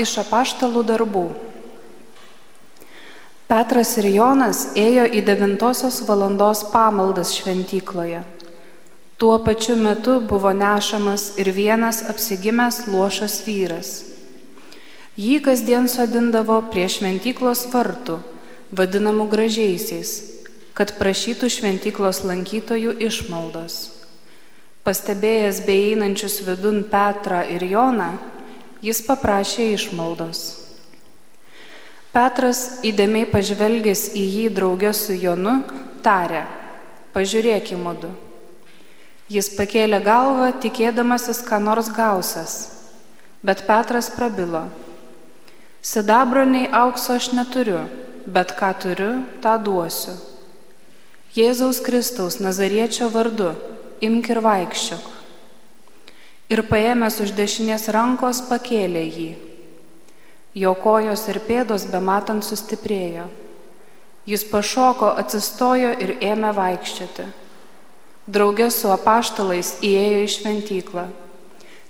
Iš apaštalų darbų. Petras ir Jonas ėjo į devintosios valandos pamaldas šventykloje. Tuo pačiu metu buvo nešamas ir vienas apsigimęs lošas vyras. Jį kasdien sodindavo prie šventyklos vartų, vadinamų gražiaisiais, kad prašytų šventyklos lankytojų išmaldos. Pastebėjęs beeinančius vidun Petrą ir Joną, jis paprašė išmaldos. Petras įdėmiai pažvelgęs į jį draugę su Jonu, tarė, pažiūrėk į modu. Jis pakėlė galvą, tikėdamasis, ką nors gausas, bet Petras prabilo. Sidabro nei aukso aš neturiu, bet ką turiu, tą duosiu. Jėzaus Kristaus Nazariečio vardu imk ir vaikščiok. Ir paėmęs už dešinės rankos pakėlė jį. Jo kojos ir pėdos bematant sustiprėjo. Jis pašoko, atsistojo ir ėmė vaikščioti. Draugė su apaštalais įėjo į šventyklą.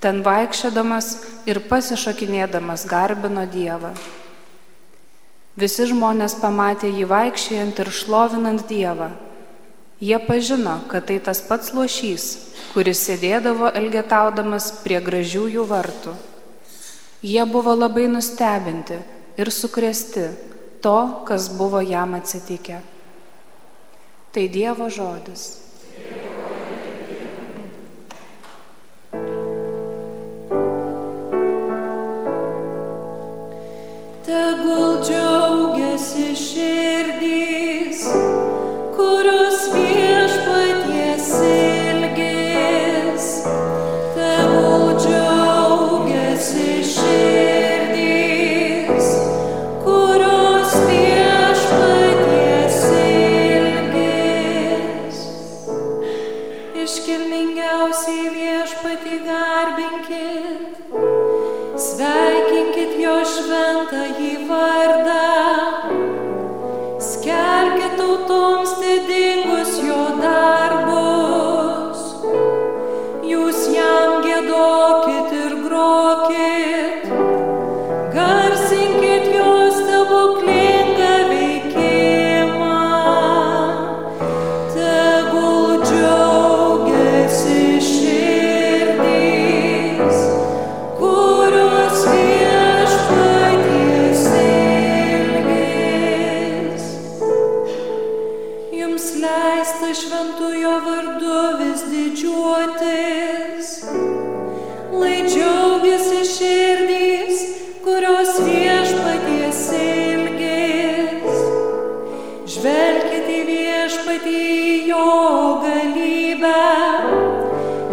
Ten vaikščiodamas ir pasišokinėdamas garbino Dievą. Visi žmonės pamatė jį vaikščiojant ir šlovinant Dievą Jie pažino, kad tai tas pats lošys, kuris sėdėdavo elgetaudamas prie gražiųjų vartų. Jie buvo labai nustebinti ir sukrėsti to, kas buvo jam atsitikę. Tai Dievo žodis. Tegul džiaugiasi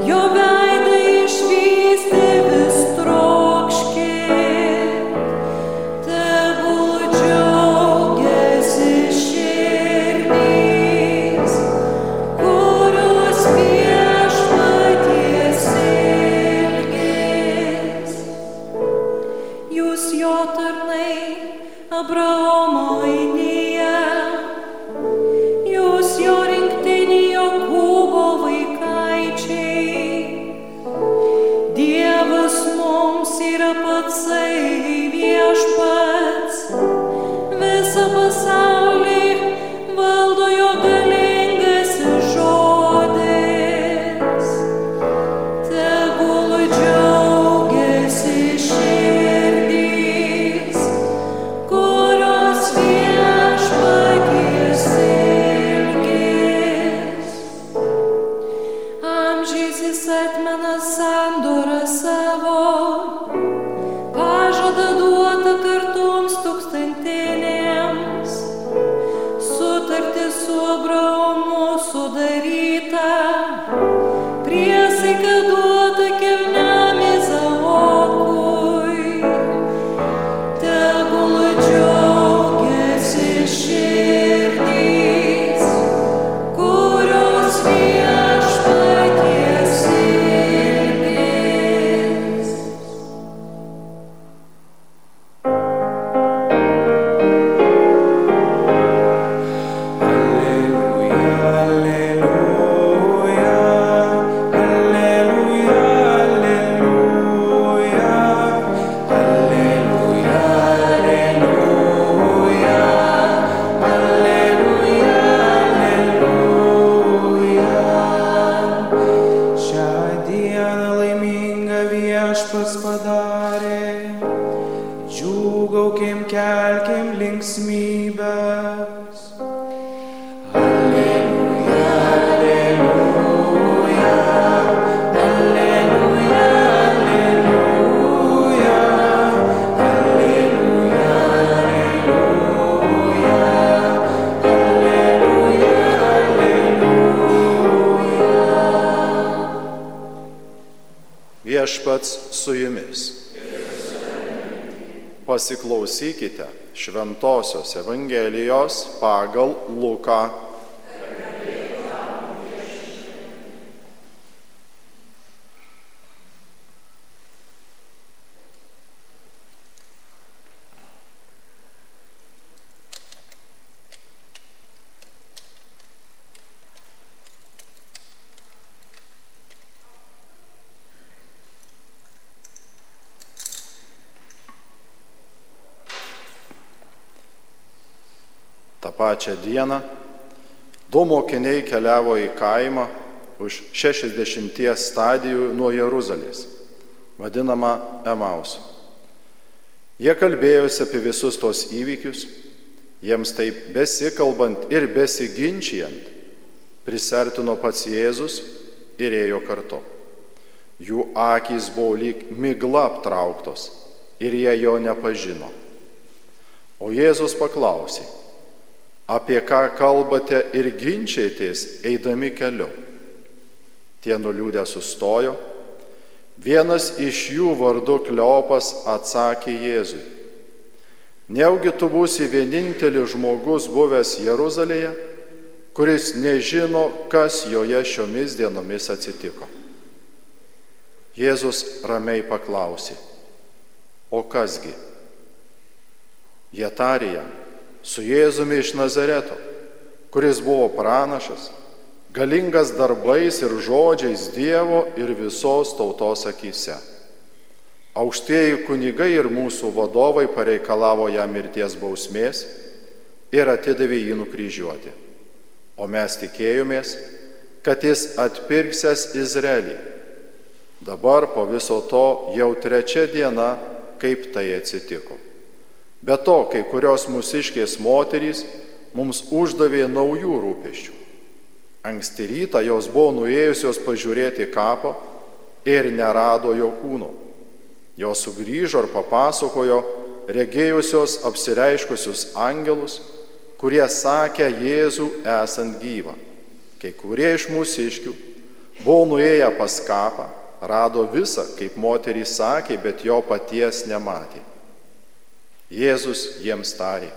jo Viešpats su jumis. Pasiklausykite Šventojios Evangelijos pagal Luką tą pačią dieną du mokiniai keliavo į kaimą už 60 stadijų nuo Jeruzalės, vadinamą Emausu. Jie kalbėjosi apie visus tos įvykius, jiems taip besikalbant ir besiginčijant, prisertino pats Jėzus ir ėjo kartu. Jų akys buvo lyg migla aptrauktos ir jie jo nepažino. O Jėzus paklausė, apie ką kalbate ir ginčiaitės eidami keliu. Tie nuliūdę sustojo. Vienas iš jų vardu Kleopas atsakė Jėzui. Neugi tu būsi vienintelis žmogus buvęs Jeruzalėje, kuris nežino, kas joje šiomis dienomis atsitiko. Jėzus ramiai paklausė, o kasgi? Jie tarė jam, su Jėzumi iš Nazareto, kuris buvo pranašas, galingas darbais ir žodžiais Dievo ir visos tautos akise. Aukštieji kunigai ir mūsų vadovai pareikalavo jam mirties bausmės ir atidavė jį nukryžiuoti. O mes tikėjomės, kad jis atpirksęs Izraelį. Dabar po viso to jau trečia diena, kaip tai atsitiko. Be to, kai kurios mūsiškės moterys mums uždavė naujų rūpeščių. Anksti rytą jos buvo nuėjusios pažiūrėti kapą ir nerado jo kūno. Jos sugrįžo ir papasakojo regėjusios apsireiškusius angelus, kurie sakė Jėzų esant gyvą. Kai kurie iš mūsiškių buvo nuėję pas kapą, rado visą, kaip moterys sakė, bet jo paties nematė. Jėzus jiems tarė,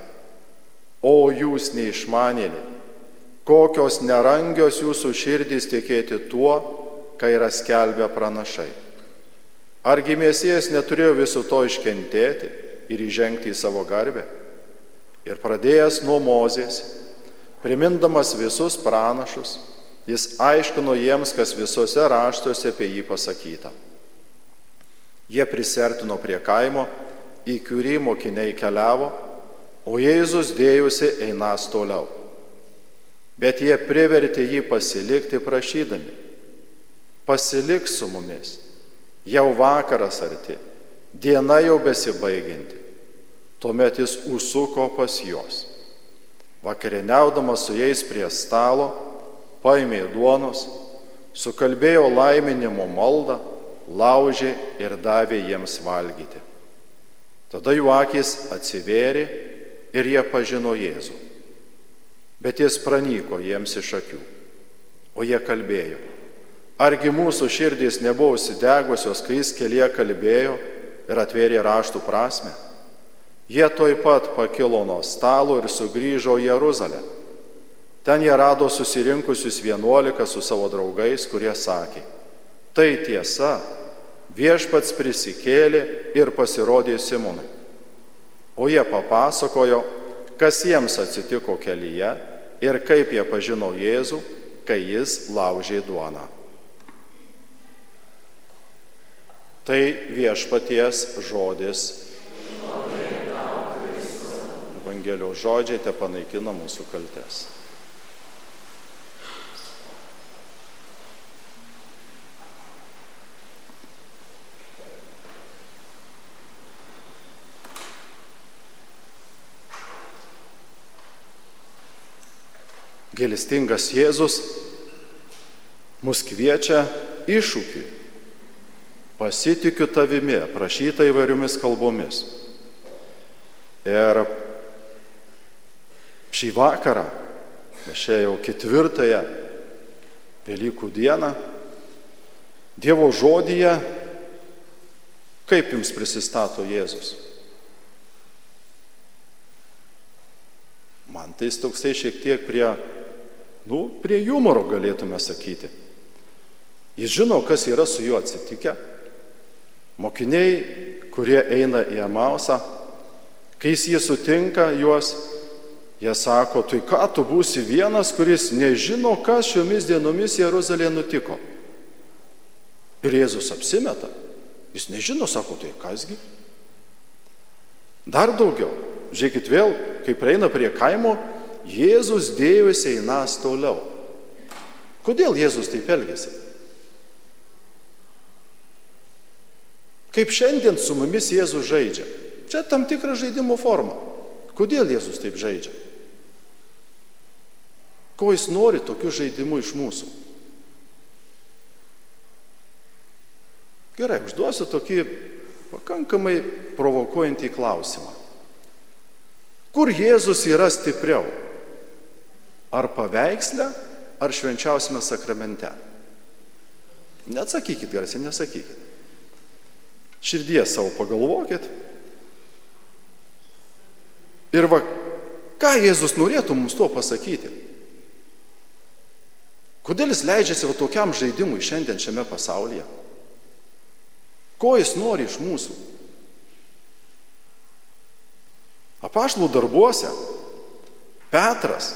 o jūs neišmanėliai, kokios nerangios jūsų širdys tikėti tuo, kai yra skelbę pranašai. Argi mėsijas neturėjo viso to iškentėti ir įžengti į savo garbę? Ir pradėjęs nuo mozės, primindamas visus pranašus, jis aiškino jiems, kas visose raštuose apie jį pasakyta. Jie prisertino prie kaimo į kurį mokiniai keliavo, o Jėzus dėjusi einas toliau. Bet jie privertė jį pasilikti prašydami, pasilik su mumis, jau vakaras arti, diena jau besibaigianti. Tuomet jis užsuko pas juos. Vakarieniaudamas su jais prie stalo, paėmė duonos, sukalbėjo laiminimo maldą, laužė ir davė jiems valgyti. Tada jų akis atsivėrė ir jie pažino Jėzų. Bet jis pranyko jiems iš akių. O jie kalbėjo. Argi mūsų širdys nebuvo užsidegusios, kai jis kelie kalbėjo ir atvėrė raštų prasme? Jie toj pat pakilo nuo stalo ir sugrįžo į Jeruzalę. Ten jie rado susirinkusius vienuolika su savo draugais, kurie sakė, tai tiesa, viešpats prisikėlė ir pasirodė Simonui. O jie papasakojo, kas jiems atsitiko kelyje ir kaip jie pažino Jėzų, kai jis laužė duoną. Tai viešpaties žodis. Evangelijos žodžiai te panaikina mūsų kaltes. Gėlistingas Jėzus mus kviečia iššūkiui. Pasitikiu tavimi, prašyta įvairiomis kalbomis. Ir šį vakarą, šią jau ketvirtąją Velykų dieną, Dievo žodyje, kaip jums prisistato Jėzus? Man tai toksai šiek tiek prie, nu, prie humoro galėtume sakyti. Jis žino, kas yra su juo atsitikę. Mokiniai, kurie eina į Amausą, kai jis jį sutinka juos, jie sako, tai ką tu būsi vienas, kuris nežino, kas šiomis dienomis Jeruzalėje nutiko. Ir Jėzus apsimeta. Jis nežino, sako, tai kasgi. Dar daugiau. Žiūrėkit vėl, kai prieina prie kaimo, Jėzus dėjosi einas toliau. Kodėl Jėzus taip elgėsi? Kaip šiandien su mumis Jėzus žaidžia. Čia tam tikra žaidimo forma. Kodėl Jėzus taip žaidžia? Ko jis nori tokiu žaidimu iš mūsų? Gerai, užduosiu tokį pakankamai provokuojantį klausimą. Kur Jėzus yra stipriau? Ar paveiksle, ar švenčiausiame sakramente? Neatsakykit garsiai, nesakykit. Širdie savo pagalvokit. Ir va, ką Jėzus norėtų mums tuo pasakyti? Kodėl jis leidžiasi va tokiam žaidimui šiandien šiame pasaulyje? Ko jis nori iš mūsų? Apaštlų darbuose Petras,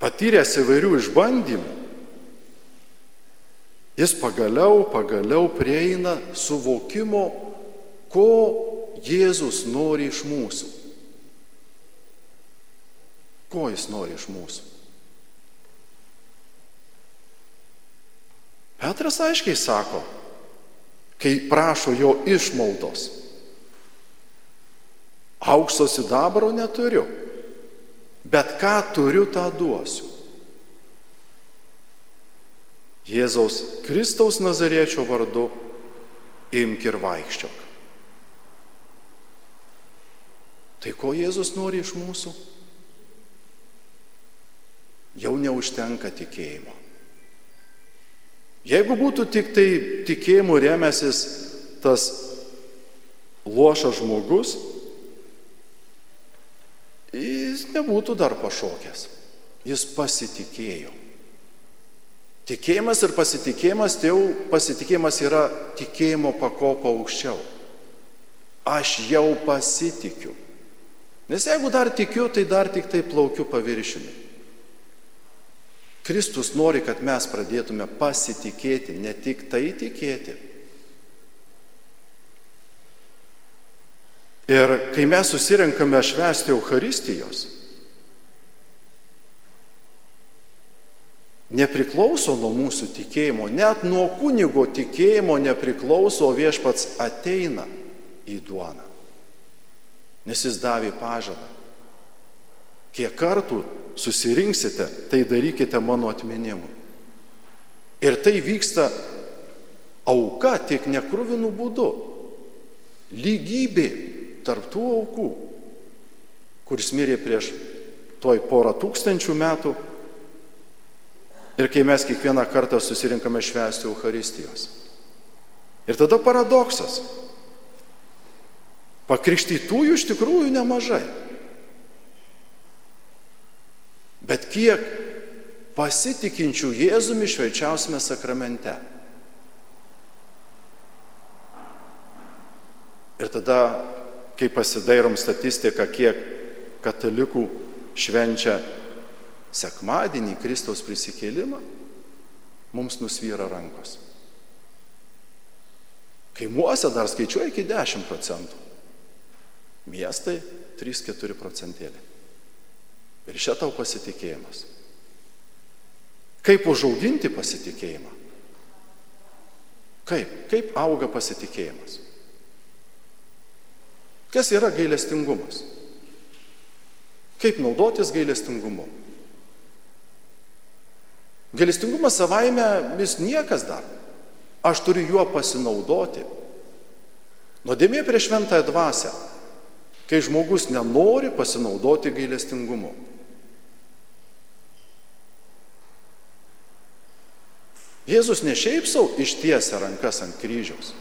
patyręs įvairių išbandymų, Jis pagaliau, pagaliau prieina suvokimo, ko Jėzus nori iš mūsų. Ko jis nori iš mūsų? Petras aiškiai sako, kai prašo jo išmaldos. Aukso sidabro neturiu, bet ką turiu, tą duosiu. Jėzaus Kristaus Nazariečio vardu imk ir vaikščiok. Tai ko Jėzus nori iš mūsų? Jau neužtenka tikėjimo. Jeigu būtų tik tai tikėjimu remęsis tas lošas žmogus, jis nebūtų dar pašokęs. Jis pasitikėjo. Tikėjimas ir pasitikėjimas, tai jau pasitikėjimas yra tikėjimo pakopa aukščiau. Aš jau pasitikiu. Nes jeigu dar tikiu, tai dar tik tai plaukiu paviršiumi. Kristus nori, kad mes pradėtume pasitikėti, ne tik tai tikėti. Ir kai mes susirenkame švęsti Euharistijos, nepriklauso nuo mūsų tikėjimo, net nuo kunigo tikėjimo nepriklauso, viešpats ateina į duoną. Nes jis davė pažadą. Kiek kartų susirinksite, tai darykite mano atminimu. Ir tai vyksta auka tik nekrūvinų būdu. Lygybė tarptų aukų, kuris mirė prieš toj porą tūkstančių metų ir kai mes kiekvieną kartą susirinkame švęsti Euharistijos. Ir tada paradoksas. Pakrikštytųjų iš tikrųjų nemažai. Bet kiek pasitikinčių Jėzumi šveičiausime sakramente. Ir tada, kai pasidairom statistiką, kiek katalikų švenčia sekmadienį Kristaus prisikėlimą, mums nusvyra rankos. Kaimuose dar skaičiuoja iki 10 procentų. Miestai 3-4 procentėlį. Ir čia tau pasitikėjimas. Kaip užauginti pasitikėjimą? Kaip? Kaip auga pasitikėjimas? Kas yra gailestingumas? Kaip naudotis gailestingumu? Galestingumas savaime vis niekas dar. Aš turiu juo pasinaudoti. Nuodėmė prieš šventąją dvasę, kai žmogus nenori pasinaudoti gailestingumu. Jėzus ne šiaip savo ištiesia rankas ant kryžiaus.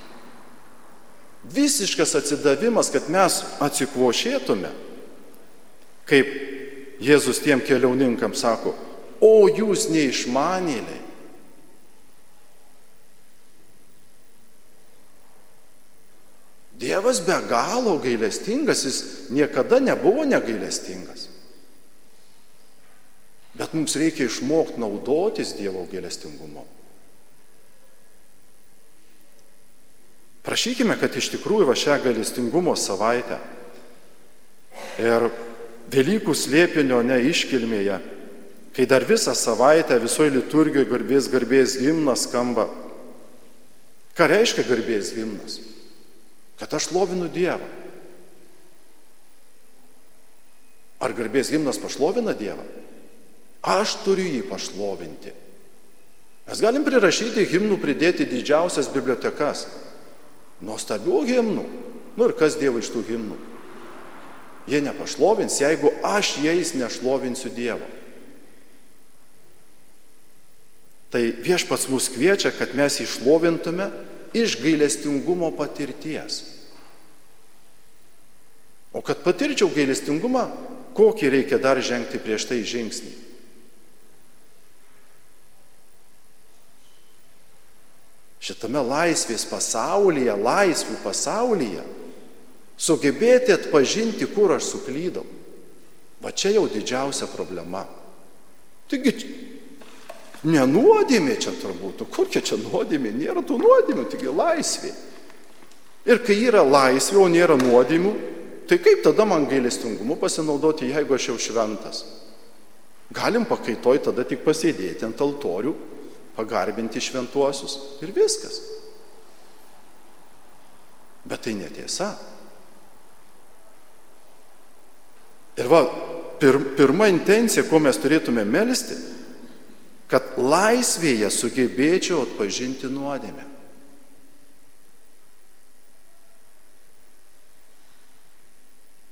Visiškas atsidavimas, kad mes atsikvošėtume, kaip Jėzus tiem keliauninkams sako, o jūs neišmanėliai. Dievas be galo gailestingas, jis niekada nebuvo negailestingas. Bet mums reikia išmokti naudotis Dievo gailestingumu. Prašykime, kad iš tikrųjų va šią galestingumo savaitę ir Velykų slėpinio neiškilmėje, kai dar visą savaitę visoje liturgijoje garbės garbės gimnas skamba. Ką reiškia garbės gimnas? Kad aš lovinu Dievą. Ar garbės gimnas pašlovina Dievą? Aš turiu jį pašlovinti. Mes galim prirašyti himnų, pridėti didžiausias bibliotekas. Nuostabių himnų. Nu ir kas Dievo iš tų himnų? Jie nepašlovins, jeigu aš jais nešlovinsiu Dievo. Tai viešpats mus kviečia, kad mes išlovintume iš gailestingumo patirties. O kad patirčiau gailestingumą, kokį reikia dar žengti prieš tai žingsnį? Šitame laisvės pasaulyje, laisvių pasaulyje, sugebėti atpažinti, kur aš suklydau. Va čia jau didžiausia problema. Taigi, nenuodėmė čia turbūt, kokia čia nuodėmė, nėra tų nuodėmių, taigi laisvė. Ir kai yra laisvė, o nėra nuodėmių, tai kaip tada man gailestingumu pasinaudoti, jeigu aš jau šventas? Galim pakaitoj tada tik pasėdėti ant altorių pagarbinti šventuosius ir viskas. Bet tai netiesa. Ir va, pir, pirma intencija, ko mes turėtume melisti, kad laisvėje sugebėčiau atpažinti nuodėmę.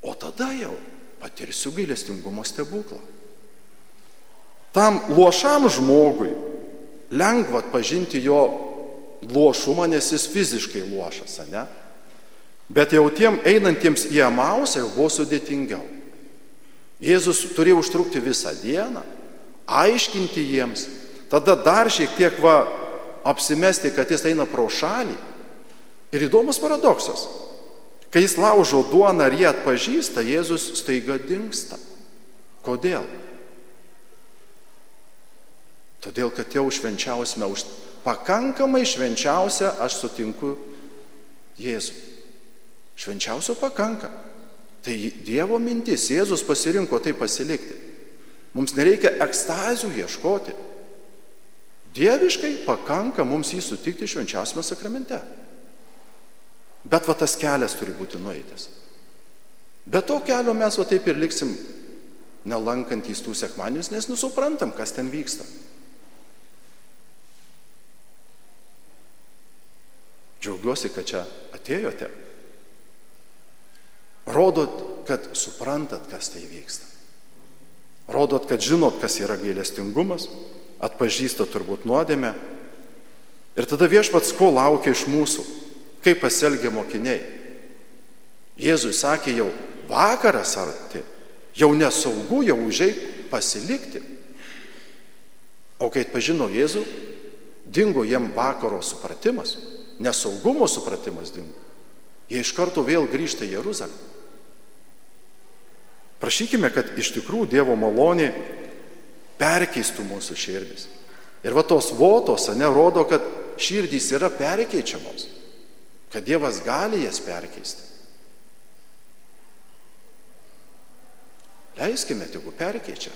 O tada jau patirsiu gailestingumo stebuklą. Tam luošam žmogui lengva atpažinti jo lošumą, nes jis fiziškai lošas, ne? Bet jau tiem einantiems į Amausą jau buvo sudėtingiau. Jėzus turėjo užtrukti visą dieną, aiškinti jiems, tada dar šiek tiek va apsimesti, kad jis eina pro šalį. Ir įdomus paradoksas. Kai jis laužo duoną ir jie atpažįsta, Jėzus staiga dinksta. Kodėl? Todėl, kad jau švenčiausime, už pakankamai švenčiausia aš sutinku Jėzų. Švenčiausio pakanka. Tai Dievo mintis, Jėzus pasirinko tai pasilikti. Mums nereikia ekstazių ieškoti. Dieviškai pakanka mums jį sutikti švenčiausiame sakramente. Bet va tas kelias turi būti nueitas. Be to kelio mes va taip ir liksim nelankantys tų sekmanius, nes nusuprantam, kas ten vyksta. Džiaugiuosi, kad čia atėjote. Rodot, kad suprantat, kas tai vyksta. Rodot, kad žinot, kas yra gailestingumas, atpažįstat turbūt nuodėmę. Ir tada viešpats ko laukia iš mūsų, kaip pasielgia mokiniai. Jėzui sakė jau vakaras arti, jau nesaugu, jau užiai pasilikti. O kai atpažino Jėzų, dingo jiem vakaro supratimas nesaugumo supratimas dingo. Jie iš karto vėl grįžta į Jeruzalę. Prašykime, kad iš tikrųjų Dievo malonė perkeistų mūsų širdis. Ir va tos votos, ne, rodo, kad širdys yra perkeičiamos, kad Dievas gali jas perkeisti. Leiskime, tegu perkeičia.